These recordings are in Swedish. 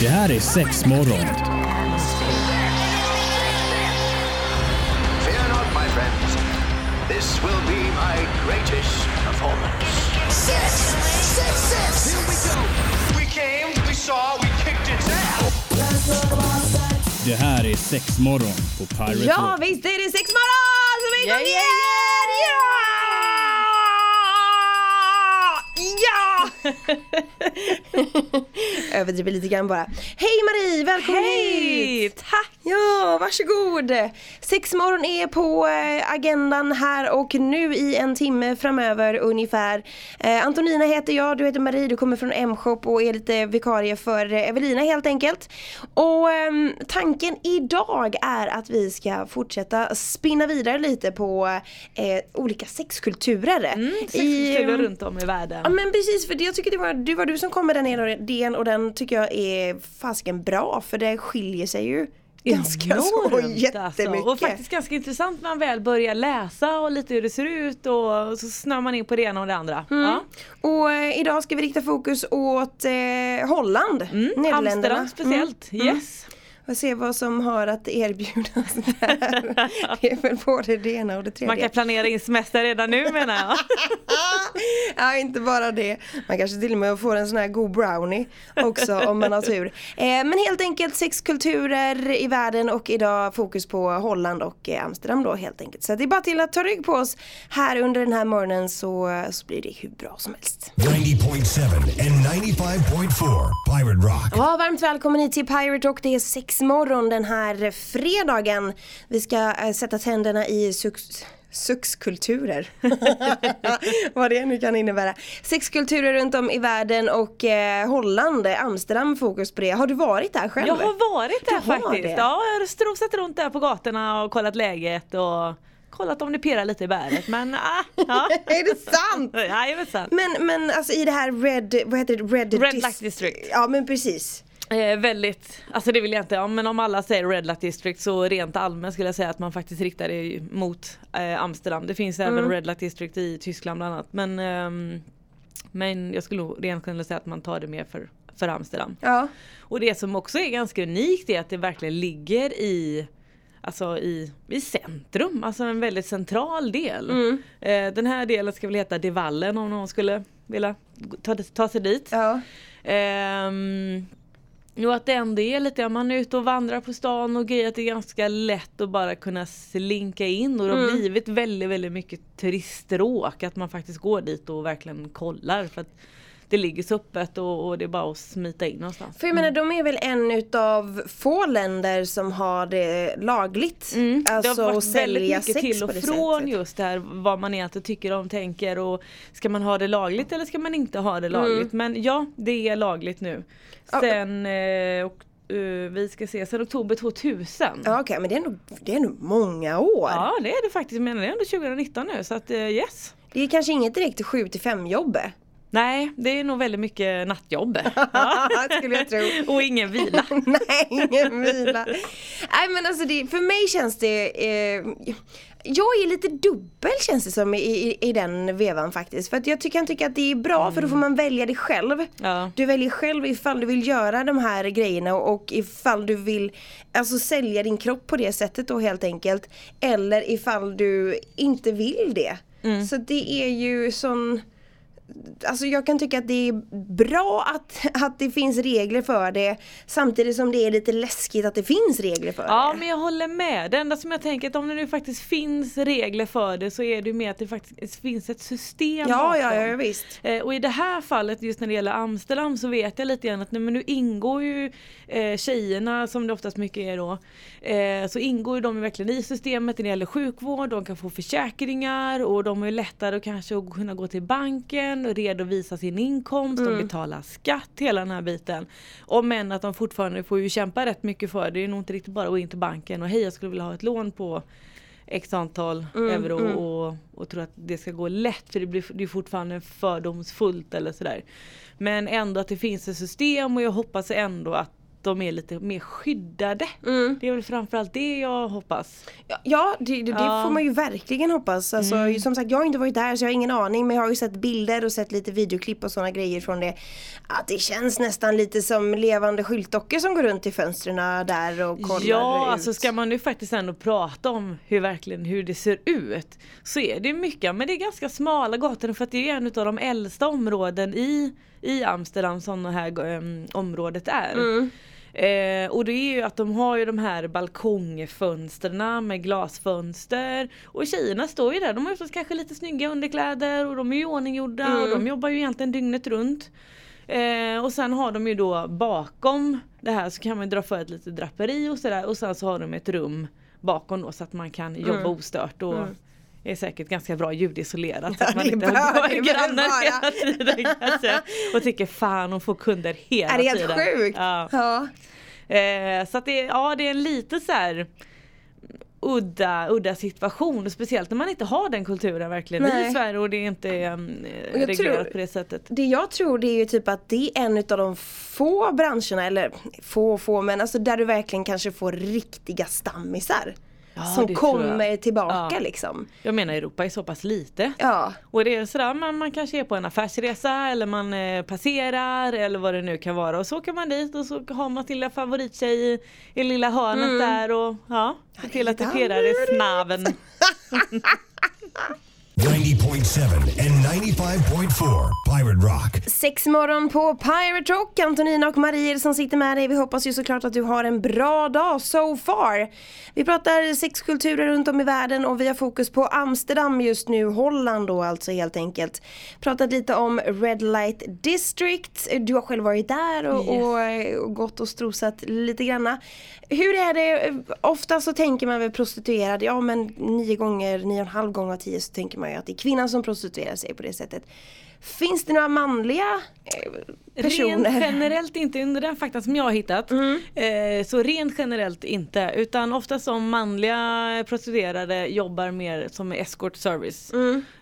Det här är sex morgon. Fear not, my friends. This will be my greatest performance. Six, six, six. Here we go. We came, we saw, we kicked its ass. Det här är sex morgon på Pirate Ja Rock. visst är det sex morgon som är igång igen! Överdriver lite grann bara. Hej Marie, välkommen Hej! hit! Tack! Ja, varsågod! Sexmorgon är på eh, agendan här och nu i en timme framöver ungefär. Eh, Antonina heter jag, du heter Marie, du kommer från M-shop och är lite vikarie för eh, Evelina helt enkelt. Och ehm, tanken idag är att vi ska fortsätta spinna vidare lite på eh, olika sexkulturer. Mm, I, Sexkulturer ehm, runt om i världen. Ja men precis för det, jag tycker det var, det var du som kom med den idén och den tycker jag är fasiken bra för det skiljer sig ju ganska så Enormt, jättemycket. Alltså. Och faktiskt ganska intressant när man väl börjar läsa och lite hur det ser ut och så snör man in på det ena och det andra. Mm. Ja. Och eh, idag ska vi rikta fokus åt eh, Holland, Nederländerna. Amsterdam speciellt. Mm. Mm. Yes. Och se vad som har att erbjuda där. det är väl både det ena och det tredje. Man kan planera in semester redan nu menar jag. ja, inte bara det. Man kanske till och med får en sån här god brownie också om man har tur. Eh, men helt enkelt sex kulturer i världen och idag fokus på Holland och eh, Amsterdam då helt enkelt. Så det är bara till att ta rygg på oss här under den här morgonen så, så blir det hur bra som helst. 90.7 and 95.4 Pirate Rock. Ja, varmt välkommen hit till Pirate Rock. Det är sex morgon den här fredagen. Vi ska äh, sätta tänderna i sux Suxkulturer. Vad det nu kan innebära. Sexkulturer runt om i världen och eh, Holland, Amsterdam fokus på det. Har du varit där själv? Jag har varit där Du faktiskt. det? Ja, jag har strosat runt där på gatorna och kollat läget och kollat om det pirrar lite i bäret men ah, ja. är det sant? Jajamensan. Men, men alltså i det här Red, vad heter det? Red, Red dis- Light District. Ja men precis. Eh, väldigt, alltså det vill jag inte, ja, men om alla säger Red Light District så rent allmänt skulle jag säga att man faktiskt riktar det mot eh, Amsterdam. Det finns även Mm. Red Light District i Tyskland bland annat. Men, ehm, men jag skulle nog rent kunna säga att man tar det mer för, för Amsterdam. Ja. Och det som också är ganska unikt är att det verkligen ligger i Alltså i, i centrum, alltså en väldigt central del. Mm. Eh, den här delen ska väl heta Devallen om någon skulle vilja ta, ta sig dit. Ja. Ehm, Jo att det ändå är lite, man är ute och vandrar på stan och grejer att det är ganska lätt att bara kunna slinka in och det har Mm. blivit väldigt väldigt mycket turiststråk att man faktiskt går dit och verkligen kollar för att det ligger så öppet och, och det är bara att smita in någonstans. För jag menar de är väl en utav få länder som har det lagligt. Mm. Alltså det har att varit väldigt mycket till och från just det här vad man egentligen tycker om, tänker och ska man ha det lagligt eller ska man inte ha det lagligt. Men ja, det är lagligt nu. Mm. Sen, eh, och, eh, vi ska se, sen oktober 2000. Ja okej men det är, nog, det är nog många år. Ja det är det faktiskt, men det är ändå 2019 nu så att eh, yes. Det är kanske inget direkt 7 till 5 jobb. Nej, det är nog väldigt mycket nattjobb. Ja. Skulle jag tro. och ingen vila. Nej, ingen vila. Nej men alltså det, för mig känns det eh, Jag är lite dubbel känns det som i, i, i den vevan faktiskt. För att jag tycker, kan tycka att det är bra för då får man välja det själv. Ja. Du väljer själv ifall du vill göra de här grejerna och ifall du vill Alltså sälja din kropp på det sättet då helt enkelt. Eller ifall du inte vill det. Så det är ju sån Alltså jag kan tycka att det är bra att, att det finns regler för det Samtidigt som det är lite läskigt att det finns regler för Ja det men jag håller med. Det enda som jag tänker att om det nu faktiskt finns regler för det så är det ju mer att det faktiskt finns ett system Ja, bakom. ja, ja visst Eh, och i det här fallet just när det gäller Amsterdam så vet jag lite grann att nej, men nu ingår ju eh, tjejerna som det oftast mycket är då. Eh, så ingår ju de verkligen i systemet när det gäller sjukvård, de kan få försäkringar och de är ju lättare kanske att kunna gå till banken och redovisa sin inkomst, de betalar skatt, hela den här biten. Och men att de fortfarande får ju kämpa rätt mycket för det, det är nog inte riktigt bara att gå in till banken och hej jag skulle vilja ha ett lån på x antal euro och, och tro att det ska gå lätt för det blir det är fortfarande fördomsfullt eller sådär. Men ändå att det finns ett system och jag hoppas ändå att de är lite mer skyddade. Det är väl framförallt det jag hoppas. Ja, det, det, Ja. Mm. får man ju verkligen hoppas. Alltså, Som sagt, jag har inte varit där så jag har ingen aning men jag har ju sett bilder och sett lite videoklipp och sådana grejer från det. Att det känns nästan lite som levande skyltdockor som går runt i fönstren där och kollar Ja, ut. alltså ska man nu faktiskt ändå prata om hur verkligen hur det ser ut så är det mycket, men det är ganska smala gator för att det är en av de äldsta områden i, i Amsterdam som det här um, området är. Eh, och det är ju att de har ju de här balkongfönsterna med glasfönster. Och tjejerna står ju där, de har ju kanske lite snygga underkläder och de är ju ordninggjorda och de jobbar ju egentligen dygnet runt. Eh, och sen har de ju då bakom det här så kan man dra för ett litet draperi och sådär. Och sen så har de ett rum bakom då så att man kan jobba ostört och är säkert ganska bra ljudisolerat så att man inte har väl grannar hela tiden kanske. Och tycker fan hon får kunder hela är det helt tiden. sjukt? Ja. Ja. Eh, så att det, ja, det är en lite så här udda, udda situation speciellt när man inte har den kulturen verkligen Nej. i Sverige och det är inte um, jag reglerat tror- på det sättet. Det jag tror det är ju typ att det är en av de få branscherna, eller få få men alltså där du verkligen kanske får riktiga stammisar. Ja, som kommer tillbaka Ja. liksom. Jag menar Europa är så pass litet. Ja. Och det är sådär, man, man kanske är på en affärsresa eller man eh, passerar eller vad det nu kan vara och så åker man dit och så har man sin lilla favorittjej i, i lilla hörnet där och ja, se till att det pirrar i snaven. 90.7 and 95.4 Pirate Rock. Sex morgon på Pirate Rock, Antonina och Marie som sitter med dig. Vi hoppas ju såklart att du har en bra dag so far. Vi pratar sexkulturer runt om i världen och vi har fokus på Amsterdam just nu, Holland då alltså helt enkelt. Pratat lite om Red Light District, du har själv varit där och, Yes. och, och gått och strosat lite granna. Hur är det, ofta så tänker man väl prostituerad, ja men nio gånger, nio och en halv gång av tio så tänker man ju att det är kvinnan som prostituerar sig på det sättet. Finns det några manliga eh, personer? Rent generellt inte, under den faktan som jag har hittat. Eh, så rent generellt inte. Utan ofta som manliga prostituerade jobbar mer som escort service.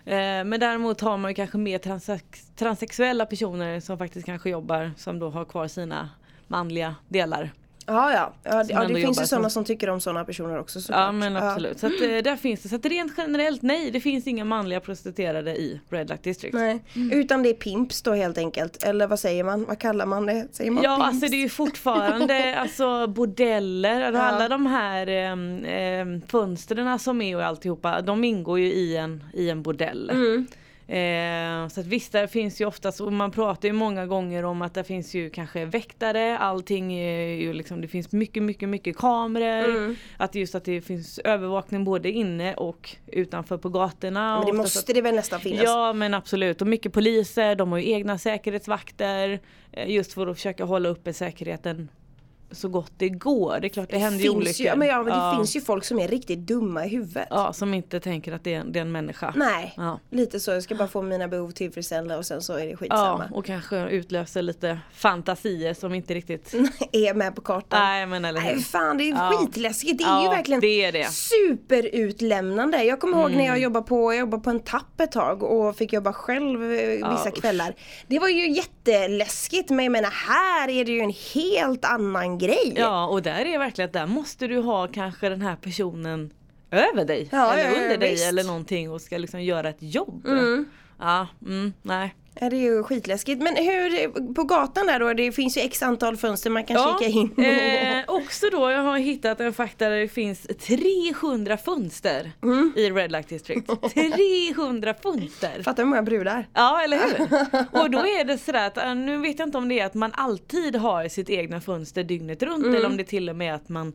Eh, men däremot har man ju kanske mer transex- transsexuella personer som faktiskt kanske jobbar som då har kvar sina manliga delar. Ja, ja. ja, ja det finns ju sådana som- som tycker om sådana personer också såklart. Ja men absolut. Så att, eh, där finns det. Så att rent generellt nej, det finns inga manliga prostituerade i Red Light District. Nej. Utan det är pimps då helt enkelt. Eller vad säger man? Vad kallar man det? Säger man Ja pimps? alltså det är ju fortfarande alltså bordeller, alltså, alla de här um, fönstren som är och alltihopa, de ingår ju i en, i en bordell. Mm. Eh, så att visst, där finns ju oftast, och man pratar ju många gånger om att det finns ju kanske väktare, allting är ju liksom, det finns mycket, mycket, mycket kameror. Mm. Att just att det finns övervakning både inne och utanför på gatorna. Men det måste att- det väl nästan finnas? Ja men absolut och mycket poliser, de har ju egna säkerhetsvakter eh, just för att försöka hålla uppe säkerheten så gott det går. Det är klart det, händer ju olyckor. ju, men ja, men det ja. finns ju folk som är riktigt dumma i huvudet. Ja som inte tänker att det är, det är en människa. Nej, Ja. lite så. Jag ska bara få mina behov tillfredsställda och sen så är det Ja skitsamma. och kanske utlöser lite fantasier som inte riktigt är med på kartan. Nej men eller hur. Nej fan det är Ja. skitläskigt. Det är ju Ja, verkligen det är det. Mm. superutlämnande. Jag kommer ihåg när jag jobbade på, jag jobbade på en tapp ett tag och fick jobba själv eh, vissa kvällar. Det var ju jätteläskigt men jag menar här är det ju en helt annan grej. Ja och där är verkligen att där måste du ha kanske den här personen över dig. Ja, eller ja, under dig visst. eller någonting och ska liksom göra ett jobb. Ja, mm, nej. Ja, det är ju skitläskigt. Men hur, på gatan där då, det finns ju x antal fönster man kan kika in. eh, också då, jag har hittat en fakta där det finns 300 fönster Mm. i Red Light District. 300 fönster! Fattar hur många brudar? Ja eller hur? Och då är det sådär att, äh, nu vet jag inte om det är att man alltid har sitt egna fönster dygnet runt eller om det till och med är att man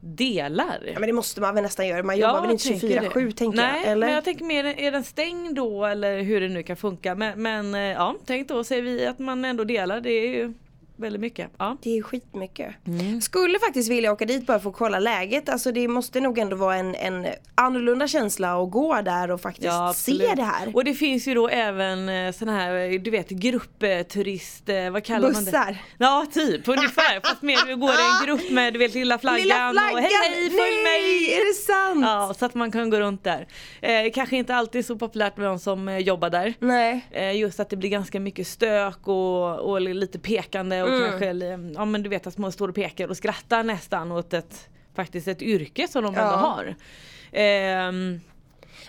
delar. Ja men det måste man väl nästan göra, man jobbar väl inte tänker 24-7 det. tänker Nej, jag? Eller? men jag tänker mer, är den stängd då eller hur det nu kan funka. Men, men eh, ja, tänk då säger vi att man ändå delar, det är ju väldigt mycket. Ja. Det är skitmycket. Mm. Skulle faktiskt vilja åka dit bara för att kolla läget. Alltså det måste nog ändå vara en, en annorlunda känsla att gå där och faktiskt Ja, se det här. Och det finns ju då även eh, såna här, du vet gruppturist, eh, vad kallar man det? Bussar. Ja typ ungefär, fast mer du går i en grupp med du vet lilla flaggan, Lilla flaggan! och hej hej följ mig! är det sant? Ja, så att man kan gå runt där. Eh, kanske inte alltid så populärt med de som eh, jobbar där. Nej. Eh, just att det blir ganska mycket stök och, och lite pekande och kanske, ja men du vet att man står och pekar och skrattar nästan åt ett faktiskt ett yrke som de Ja. ändå har. Ehm,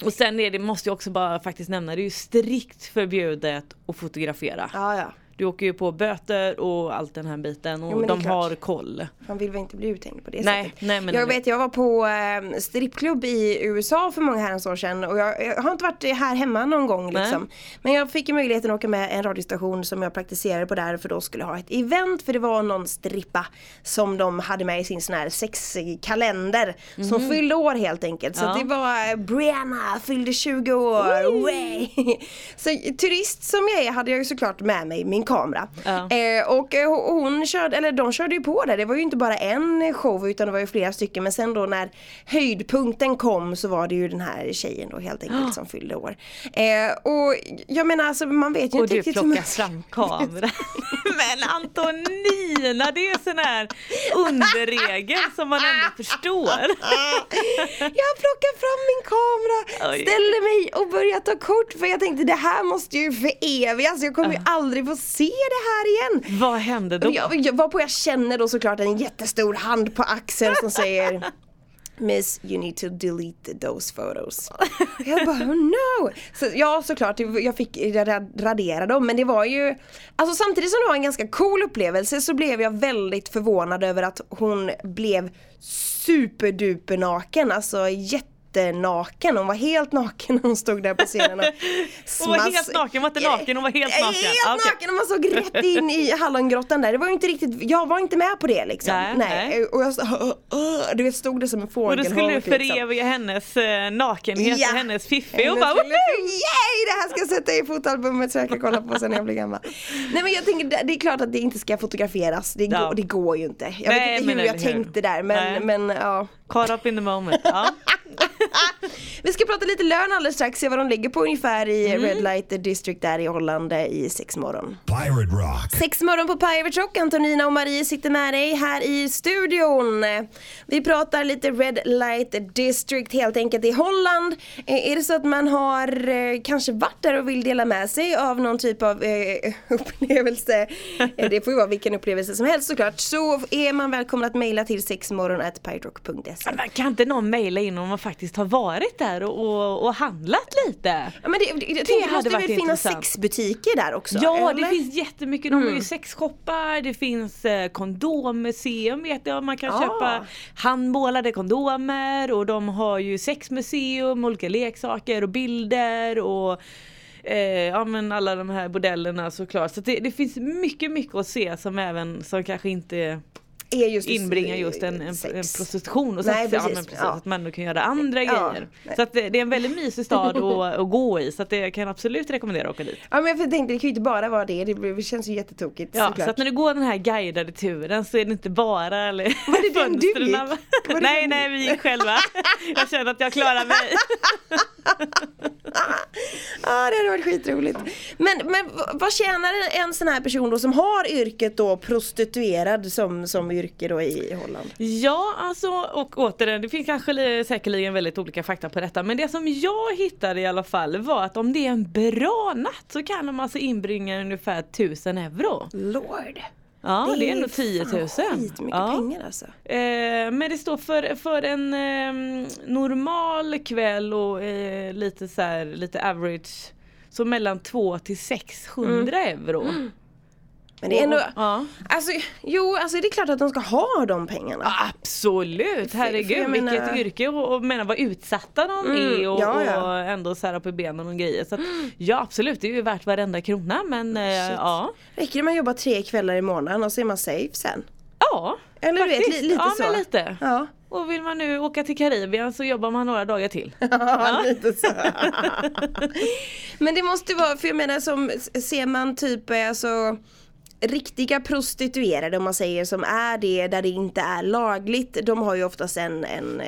och sen är det, måste jag också bara faktiskt nämna, det är ju strikt förbjudet att fotografera. Ja, ja. Du åker ju på böter och allt den här biten och Jo, de klart. har koll. Man vill väl inte bli uthängd på det Nej, sättet. nej, men- jag vet, jag var på eh, strippklubb i USA för många herrans år sedan och jag, jag har inte varit här hemma någon gång liksom. Men jag fick ju möjligheten att åka med en radiostation som jag praktiserade på där för då skulle ha ett event för det var någon strippa som de hade med i sin sån här sexkalender som fyllde år helt enkelt. Så Mhm. Ja. det var eh, Brianna fyllde 20 år, way! Så turist som jag är hade jag ju såklart med mig min kamera. Ja. Eh, och eh, hon körde, eller de körde ju på där, det var ju inte bara en show utan det var ju flera stycken men sen då när höjdpunkten kom så var det ju den här tjejen då helt enkelt som fyllde år. Eh, och jag menar alltså man vet ju Och inte du riktigt hur plockar man- fram kameran. Men Antonina, det är sån här underregel som man ändå förstår. Jag plockar fram min kamera, Oj. ställer mig och börjar ta kort för jag tänkte det här måste ju förevigas, jag kommer ju aldrig få se det här igen. Vad hände då? Jag, jag var på jag känner då såklart en jättestor hand på axeln som säger Miss, you need to delete those photos. Jag bara, oh no! Så, ja såklart, jag fick ra- radera dem men det var ju Alltså samtidigt som det var en ganska cool upplevelse så blev jag väldigt förvånad över att hon blev superduper naken, alltså jättenaken. Hon var helt naken när hon stod där på scenen och Hon var helt naken, hon var inte naken, hon var helt naken. Helt Ah, okej. naken och man såg rätt in i hallongrottan där. Det var ju inte riktigt, jag var inte med på det liksom. Nej, nej. Och jag du vet stod det som en Och fågel. då skulle du föreviga hennes eh, nakenhet Ja. och hennes fiffi och bara woho! Yay! Det här ska jag sätta i fotalbumet så jag kan kolla på sen när jag blir gammal. Nej men jag tänker, det- är klart att det inte ska fotograferas. Det, Ja. går, det går ju inte. Jag Nej, vet inte hur jag hur? tänkte där men, Nej. men ja. Caught up in the moment. Ja. Vi ska prata lite lön alldeles strax, se vad de ligger på ungefär i Mm. Red Light District där i Holland i sex morgon. Pirate Rock. Sex morgon på Pirate Rock, Antonina och Marie sitter med dig här i studion. Vi pratar lite Red Light District helt enkelt i Holland. Eh, Är det så att man har eh, kanske varit där och vill dela med sig av någon typ av eh, upplevelse, eh, det får ju vara vilken upplevelse som helst såklart, så är man välkommen att mejla till sexmorgon.piraterock.se. Men Kan inte någon mejla in om man faktiskt har varit där och, och, och handlat lite? Ja, men det, det, jag tänker, hade måste väl finnas sexbutiker där också? Ja eller? det finns jättemycket, de har Mm. ju sexshoppar, det finns eh, kondommuseum vet jag, man kan Ah. köpa handmålade kondomer och de har ju sexmuseum, olika leksaker och bilder och eh, ja men alla de här bordellerna såklart. Så det, det finns mycket mycket att se som även som kanske inte Är just inbringar just en, en, sex. en prostitution och så, Nej, att, ja, precis. precis, Ja. att man kan göra andra Ja. grejer. Nej. Så att det, det är en väldigt mysig stad att, att gå i så att det kan jag absolut rekommendera att åka dit. Ja men jag tänkte det kan ju inte bara vara det, det känns ju jättetokigt Ja, såklart. så att när du går den här guidade turen så är det inte bara eller, Var det den du gick? Var Nej, nej, vi gick själva. Jag känner att jag klarar mig. Ja det hade varit skitroligt. Men, men vad tjänar en sån här person då som har yrket då prostituerad som, som yrke då i Holland? Ja, alltså och återigen, det finns kanske li- säkerligen väldigt olika fakta på detta. Men det som jag hittade i alla fall var att om det är en bra natt så kan de alltså inbringa ungefär 1000 euro. Lord. Ja, det, är ändå 10 000. fan skitmycket ja. pengar alltså. Eh, men det står för, för en eh, normal kväll och eh, lite så här, lite average så mellan 2 till 600 euro. Men det är ändå, Ja. alltså jo alltså det är klart att de ska ha de pengarna. Absolut, för herregud jag vilket menar- yrke och, och menar vad utsatta de Mm, är och, ja, ja. och ändå så här på benen och grejer. Så att, ja absolut, det är ju värt varenda krona men eh, Shit. ja. Räcker det med att jobba tre kvällar i månaden och så är man safe sen? Ja, Eller du vet, faktiskt. li- lite ja, så. Men lite. Ja. Och vill man nu åka till Karibien så jobbar man några dagar till. Ja, lite så. Men det måste vara, för jag menar som, ser man typ alltså Riktiga prostituerade om man säger som är det där det inte är lagligt De har ju oftast en, en,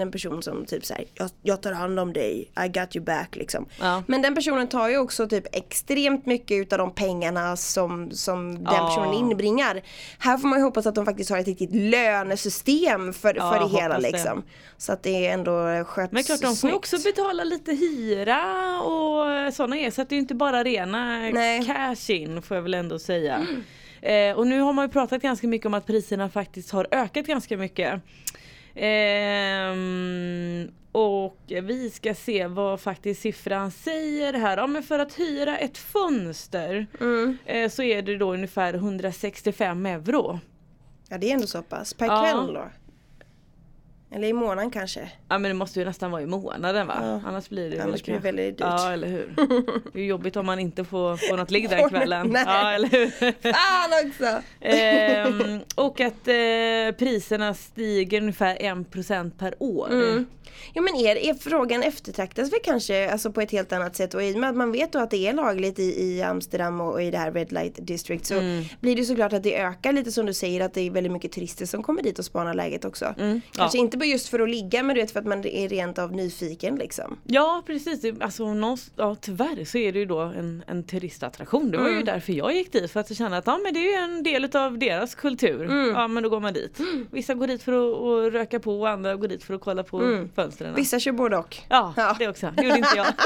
en person som typ säger jag, jag tar hand om dig, I got you back liksom Ja. Men den personen tar ju också typ extremt mycket utav de pengarna som, som den Ja. personen inbringar Här får man ju hoppas att de faktiskt har ett riktigt lönesystem för, Ja, för det hela det. liksom Så att det är ändå sköts Men klart de får också betala lite hyra och sådana grejer så att det är inte bara rena Nej. cash in får jag väl ändå säga. Eh, och nu har man ju pratat ganska mycket om att priserna faktiskt har ökat ganska mycket. Ehm, och vi ska se vad faktiskt siffran säger här. Ja, men för att hyra ett fönster eh, så är det då ungefär 165 euro. Ja det är ändå så pass. Per Ja. kväll då? Eller i månaden kanske? Ja men det måste ju nästan vara i månaden va? Ja. Annars blir det Annars blir det väldigt dyrt. Ja eller hur. Det är jobbigt om man inte får, får något ligg den kvällen. Nej. Ja eller hur. Fan också! Ehm, och att eh, priserna stiger ungefär 1% per år. Mm. Jo men är, är frågan eftertraktas väl kanske alltså på ett helt annat sätt och i och med att man vet då att det är lagligt i, i Amsterdam och i det här Red Light District så Mm. blir det såklart att det ökar lite som du säger att det är väldigt mycket turister som kommer dit och spanar läget också. Mm. Kanske Ja. inte bara just för att ligga men du vet för att man är rent av nyfiken liksom. Ja precis, alltså, ja, tyvärr så är det ju då en, en turistattraktion. Det var Mm. ju därför jag gick dit för att jag kände att ja, men det är ju en del av deras kultur. Mm. Ja men då går man dit. Vissa går dit för att, att röka på och andra går dit för att kolla på fönstren. Vissa kör både och. Ja, Ja. det också. Det gjorde inte jag.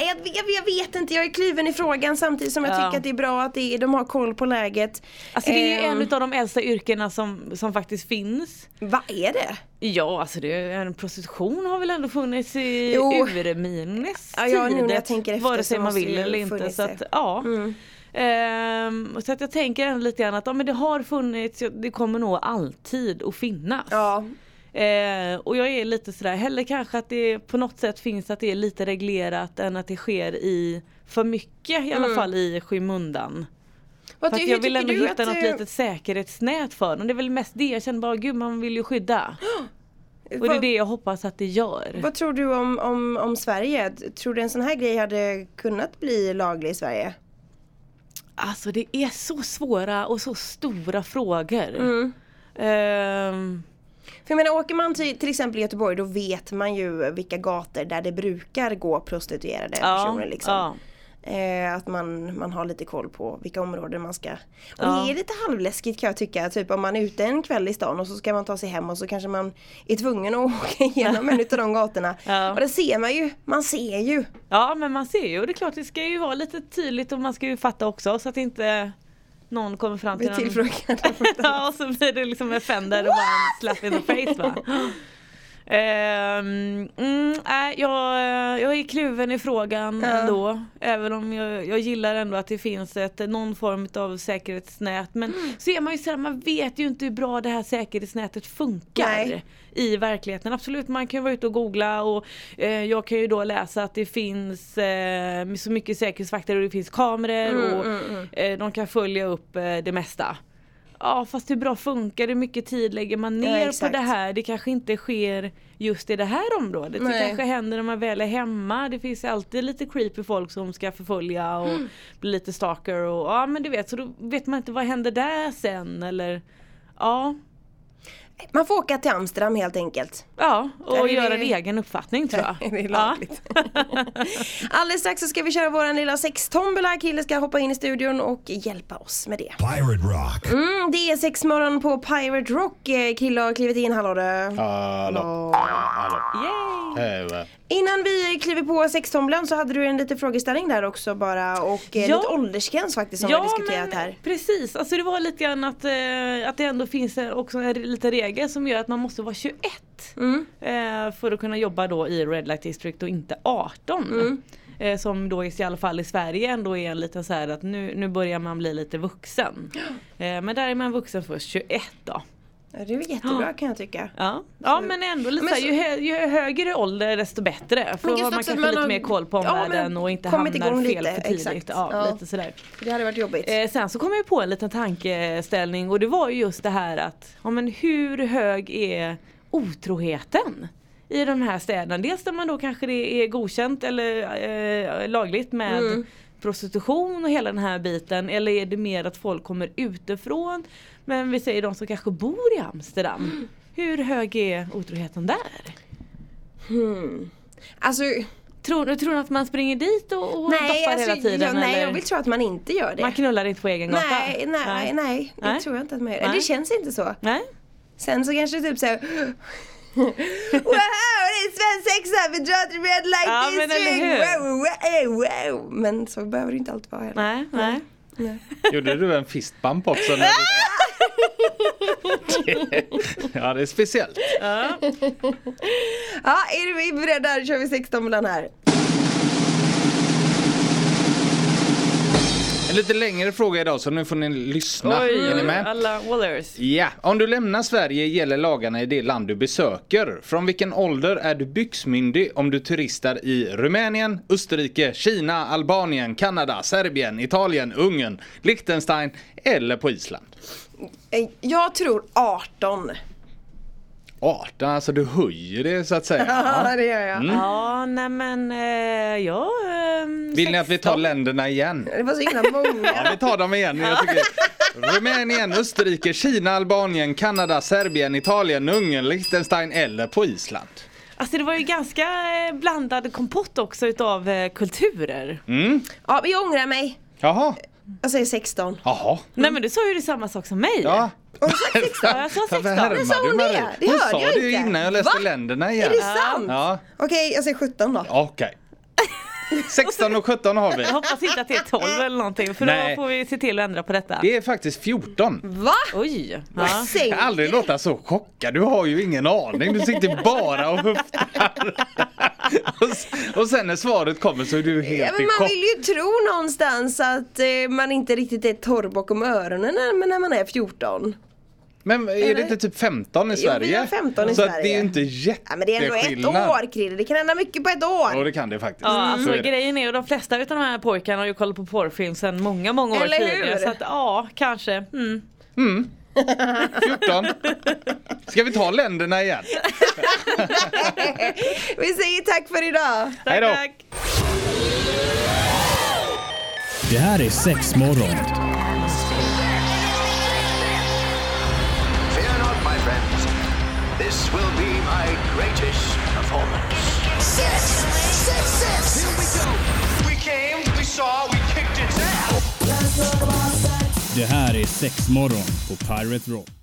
Jag, vet- jag vet inte, jag är kluven i frågan samtidigt som jag Ja. tycker att det är bra att det de har koll på läget. Alltså det är ju Ehm, en av de äldsta yrkena som, som faktiskt finns. Vad är det? Ja alltså det är, en prostitution har väl ändå funnits i Jo. urminnes Ja, ja, nu när jag tänker efter Vare sig man vill eller inte. Så att, ja. Mm. Ehm, så att jag tänker ändå lite grann att ja, men det har funnits, det kommer nog alltid att finnas. Ja, Eh, och jag är lite sådär, hellre kanske att det på något sätt finns att det är lite reglerat än att det sker i för mycket i alla Mm. fall i skymundan. Vad För jag vill ändå hitta att, något litet säkerhetsnät för dem. Det är väl mest det jag känner bara, gud man vill ju skydda. Och det är det jag hoppas att det gör. vad tror du om, om, om Sverige? Tror du en sån här grej hade kunnat bli laglig i Sverige? Alltså det är så svåra och så stora frågor. Mm. Ehm, För jag menar åker man till, till exempel i Göteborg då vet man ju vilka gator där det brukar gå prostituerade ja, personer liksom. ja. Eh, att man, man har lite koll på vilka områden man ska. Och Ja. det är lite halvläskigt kan jag tycka. Typ om man är ute en kväll i stan och så ska man ta sig hem och så kanske man är tvungen att åka igenom en utav de gatorna. Ja. Och det ser man ju. Man ser ju. ja men man ser ju och det är klart det ska ju vara lite tydligt och man ska ju fatta också så att inte någon kommer fram till Blir någon tillfrågad. Ja och så blir det liksom en fender och bara en slap in the face va. Ehm, mm, nej, jag, jag är kluven i frågan Ja. ändå. Även om jag, jag gillar ändå att det finns ett, någon form av säkerhetsnät. Men Mm. så är man ju sådär, man vet ju inte hur bra det här säkerhetsnätet funkar. Nej. I verkligheten. Absolut man kan vara ute och googla och eh, jag kan ju då läsa att det finns eh, så mycket säkerhetsvakter och det finns kameror Mm, och Eh, de kan följa upp eh, det mesta. Ja fast hur bra funkar det? Hur mycket tid lägger man Ja, ner på exakt. det här? Det kanske inte sker just i det här området. Nej. Det kanske händer när man väl är hemma. Det finns alltid lite creepy folk som ska förfölja och Mm. bli lite stalker och ja men du vet så då vet man inte vad händer där sen eller ja. Man får åka till Amsterdam helt enkelt. Ja, och göra en egen uppfattning tror jag. Det är Ja. lagligt. Alldeles strax så ska vi köra våran lilla sextombola. Kille ska hoppa in i studion och hjälpa oss med det. Pirate Rock. Mm, det är sexmorgon på Pirate Rock. Eh, Kille har klivit in, hallå du. Hallå. Hallå. Yay! Hej. Innan vi kliver på sextombolan så hade du en liten frågeställning där också bara och eh, Ja. lite åldersgräns faktiskt som vi har diskuterat men här. Precis, alltså det var lite grann att, eh, att det ändå finns också en liten regel som gör att man måste vara 21 Mm. eh, för att kunna jobba då i Red Light District och inte 18. Mm. Eh, som då i alla fall i Sverige ändå är en liten så här att nu, nu börjar man bli lite vuxen. Eh, men där är man vuxen först 21 då. Ja, det är väl jättebra kan jag tycka. Ja, ja men ändå lite Men så ju, hö, ju högre ålder desto bättre. För man kanske man lite har- mer koll på Ja, omvärlden och inte hamnar fel lite, för tidigt. exakt. Ja, Ja. Lite sådär. Det hade varit jobbigt. Eh, sen så kom jag på en liten tankeställning och det var ju just det här att ja, men hur hög är otroheten i de här städerna? Dels där man då kanske det är godkänt eller eh, lagligt med Mm. prostitution och hela den här biten eller är det mer att folk kommer utifrån men vi säger de som kanske bor i Amsterdam. Mm. Hur hög är otroheten där? Hmm. Alltså, Tror, du- tror du att man springer dit och, och nej, doppar alltså, hela tiden? jag, nej eller? jag vill tro att man inte gör det. Man knullar inte på egen gata? nej, nej, nej, det Nej. tror jag inte att man gör. Nej. Det känns inte så. Nej? Sen så kanske typ såhär Wow, det är svensk sexa, vi drar till Red Light Ja, men eller hur? Wow, wow, wow. Men så behöver det inte alltid vara heller. Nej, nej. Gjorde du en fistbump också? När du... ja, det är speciellt. Ja, är vi beredda? Då kör vi 16 mellan här. En lite längre fråga idag så nu får ni lyssna. Oj, är ni med? alla Wallers. Ja, om du lämnar Sverige gäller lagarna i det land du besöker. Från vilken ålder är du byxmyndig om du turistar i Rumänien, Österrike, Kina, Albanien, Kanada, Serbien, Italien, Ungern, Liechtenstein eller på Island? Eh, Jag tror 18. 18, alltså du höjer det så att säga. Ja, det gör jag. Ja, nej men eh, ja... ehm, Vill ni att vi tar 16. länderna igen? Det var så himla många. Ja, vi tar dem igen. Jag tycker... Rumänien, Österrike, Kina, Albanien, Kanada, Serbien, Italien, Ungern, Liechtenstein eller på Island. Alltså det var ju ganska eh, blandad kompott också utav eh, kulturer. Mm. Ja, men jag ångrar mig. Jaha. Jag säger 16. Jaha. Nej men du sa ju det samma sak som mig. Ja. Du sagt 16? Ja, jag sa Varför 16. härmar Men sa du hon det? Det Hon hörde sa jag det inte. innan jag läste Va? länderna igen. Är det sant? Ja, Okej, jag säger 17 då. okej. 16 och 17 har vi. Jag hoppas inte att det är 12 eller någonting för Nej. då får vi se till att ändra på detta. Det är faktiskt 14. Va? Oj! Vad Ja. säger Jag har aldrig låta så chockad. Du har ju ingen aning. Du sitter bara och höftar. Och sen när svaret kommer så är du Ja, helt men i man vill ju tro någonstans att eh, man inte riktigt är torr bakom öronen när, men när man är 14. Men är det Eller? inte typ 15 i Jo, Sverige? vi har 15 i så Sverige. det är ju inte Ja, men det är ändå ett jätteskillnad. år Krille, det kan hända mycket på ett Ja år. det kan det faktiskt. Ja, alltså Så är det. grejen är ju de flesta utav de här pojkarna har ju kollat på porrfilm sedan många, många år Eller tidigare. hur? Så att ja, kanske. Mm. 14. Ska vi ta länderna igen? Vi säger tack för idag. Tack, Hej då. tack. Det här är sex my greatest performance. Six, six, six. Here we go. We came, we saw, we kicked its ass. Det här är sex morgon på Pirate Rock.